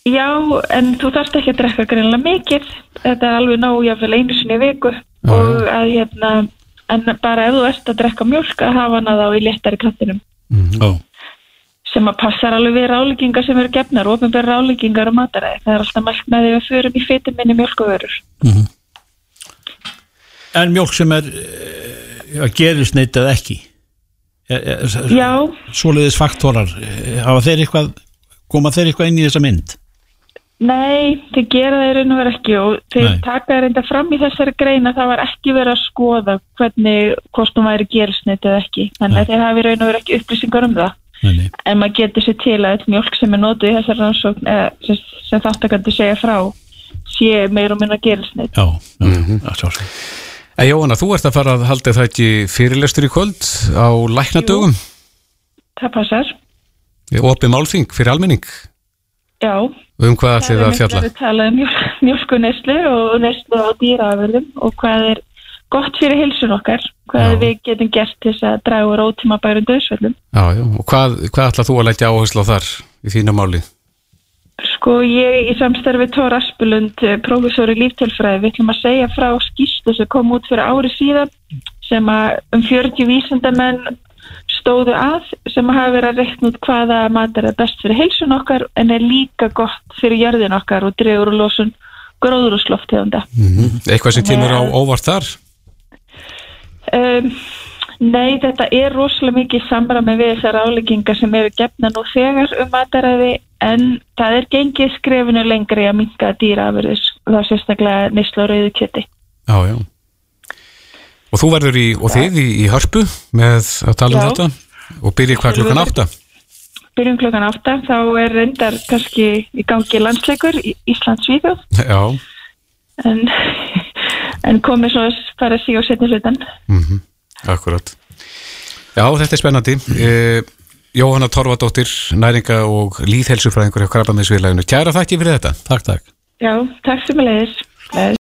Já, en þú þarft ekki að drekka greinlega mikið, þetta er alveg nóg jáfnvel einu sinni viku. Og að hérna, en bara ef þú ert að drekka mjölk að hafa hana þá í léttari kattinum Já. Sem að passar alveg við ráleikingar sem eru gefnar, ofinbæri ráleikingar og mataræði. Það er alltaf mælt með því að við förum í fytum minni mjölkuvörur. En mjólk sem er uh, gerisneitt eða ekki? Er, er, Já, Svoleiðis faktorar, eh, hafa þeir eitthvað, koma þeir eitthvað inn í þessa mynd? Nei, þeir gera raun og vera ekki og þeir Nei. taka reynda fram í þessari grein að það var ekki verið að skoða hvernig hún væri gerilsneitt eða ekki. Þannig að þeir hafi og vera ekki upplýsingar um það. Nei. En maður getur sér til að þetta mjölk sem er notuð í þessari rannsókn eða sem, sem þáttakandi segja frá sé meir og minna gerilsneitt. Já, já, mm -hmm. En Jóhanna, þú ert að fara að halda það ekki fyrirlestur í kvöld á læknadögum Það passar. opið málþing fyrir almenning Já. um hvað ætlið það að fjalla Það er talað um mjölk, mjölkuneslu og neslu á dýraafurðum og hvað er gott fyrir hilsun okkar, hvað við getum gert til þess að draga úr ótíma bærum döðsvöldum. Já, já, og hvað, hvað ætlað þú að leggja áherslu á þar í þína máli? Sko ég í samstarfi Tór Aspelund, prófessor í líftölfræði, við ætlum að segja frá skýslu sem kom út fyrir ári síðan sem að um 40 vísindamenn stóðu að sem að hafa verið að reikna út hvaða matar er best fyrir heilsun okkar en er líka gott fyrir jörðin okkar og dregur úr losun gróðurúsloftegunda. Mm Eitthvað sem kemur á óvart þar? Um, nei, þetta er rosalega mikið samræmi við þessar áleggingar sem eru gefna nú þegar um mataræði en það er gengið skrefinu lengri að minka dýraafurðis og það er sérstaklega nýslu og rauðu kjöti. Já, já. Og þú verður í, og þið í, í hörpu með að tala um Já. þetta? Og byrja hvað klukkan átta? Byrjum klokkan átta, þá er reyndar kannski í gangi landsleikur í Íslands-Víðjóð Já, en, en komið svo að fara að síga og setja hlutan. mm akkurat. Já, þetta er spennandi. Eh, Jóhanna Torfadóttir, næringa og líðhelsufræðingur hjá Krabbameðsviðlæginu Kæra þakki fyrir þetta. Takk, takk. Já, takk sem að leiðis.